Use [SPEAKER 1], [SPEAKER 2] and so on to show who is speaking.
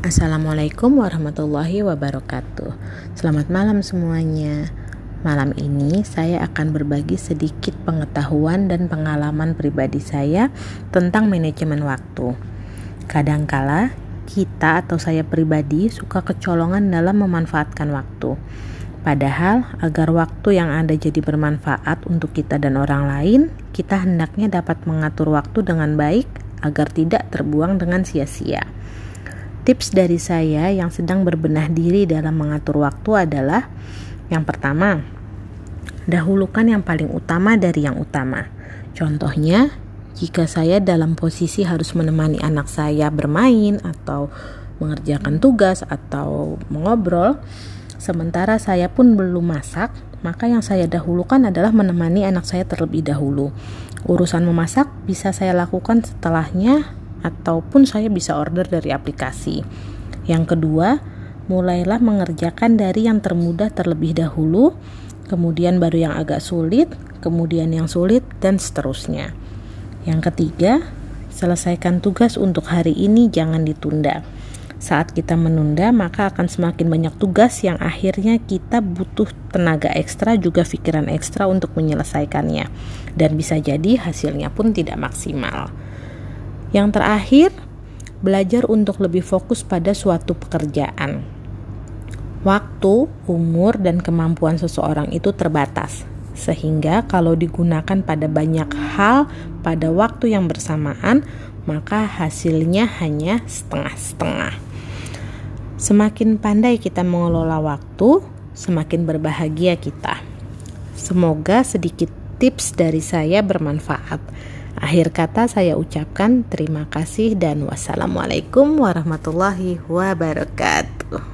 [SPEAKER 1] Assalamualaikum warahmatullahi wabarakatuh. Selamat malam semuanya. Malam ini saya akan berbagi sedikit pengetahuan dan pengalaman pribadi saya tentang manajemen waktu. Kadangkala kita atau saya pribadi suka kecolongan dalam memanfaatkan waktu. Padahal agar waktu yang ada jadi bermanfaat untuk kita dan orang lain, kita hendaknya dapat mengatur waktu dengan baik agar tidak terbuang dengan sia-sia. Tips dari saya yang sedang berbenah diri dalam mengatur waktu adalah yang pertama, dahulukan yang paling utama dari yang utama. Contohnya, jika saya dalam posisi harus menemani anak saya bermain atau mengerjakan tugas atau mengobrol, sementara saya pun belum masak, maka yang saya dahulukan adalah menemani anak saya terlebih dahulu. Urusan memasak bisa saya lakukan setelahnya ataupun saya bisa order dari aplikasi. Yang kedua, mulailah mengerjakan dari yang termudah terlebih dahulu, kemudian baru yang agak sulit, kemudian yang sulit, dan seterusnya. Yang ketiga, selesaikan tugas untuk hari ini, jangan ditunda. Saat kita menunda, maka akan semakin banyak tugas yang akhirnya kita butuh tenaga ekstra, juga pikiran ekstra untuk menyelesaikannya, dan bisa jadi hasilnya pun tidak maksimal. Yang terakhir, belajar untuk lebih fokus pada suatu pekerjaan. Waktu, umur, dan kemampuan seseorang itu terbatas, sehingga kalau digunakan pada banyak hal pada waktu yang bersamaan, maka hasilnya hanya setengah-setengah. Semakin pandai kita mengelola waktu, semakin berbahagia kita. Semoga sedikit tips dari saya bermanfaat. Akhir kata saya ucapkan terima kasih dan wassalamualaikum warahmatullahi wabarakatuh.